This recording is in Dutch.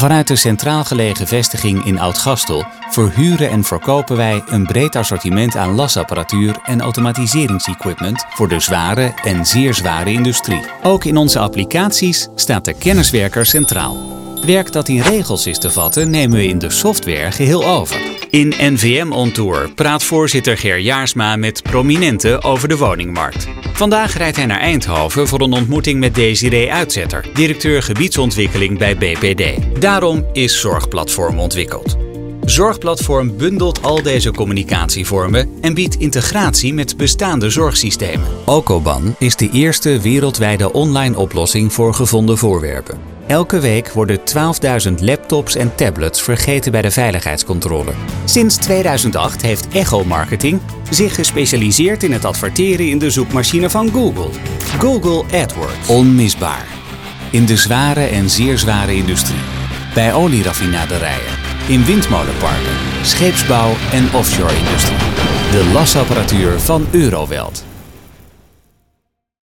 Vanuit de centraal gelegen vestiging in Oud-Gastel verhuren en verkopen wij een breed assortiment aan lasapparatuur en automatiseringsequipment voor de zware en zeer zware industrie. Ook in onze applicaties staat de kenniswerker centraal. Werk dat in regels is te vatten nemen we in de software geheel over. In NVM On Tour praat voorzitter Ger Jaarsma met prominenten over de woningmarkt. Vandaag rijdt hij naar Eindhoven voor een ontmoeting met Desiree Uitzetter, directeur gebiedsontwikkeling bij BPD. Daarom is Zorgplatform ontwikkeld. Zorgplatform bundelt al deze communicatievormen en biedt integratie met bestaande zorgsystemen. Okoban is de eerste wereldwijde online oplossing voor gevonden voorwerpen. Elke week worden 12.000 laptops en tablets vergeten bij de veiligheidscontrole. Sinds 2008 heeft Echo Marketing zich gespecialiseerd in het adverteren in de zoekmachine van Google. Google AdWords. Onmisbaar. In de zware en zeer zware industrie. Bij olieraffinaderijen. In windmolenparken. Scheepsbouw en offshore-industrie. De lasapparatuur van Euroweld.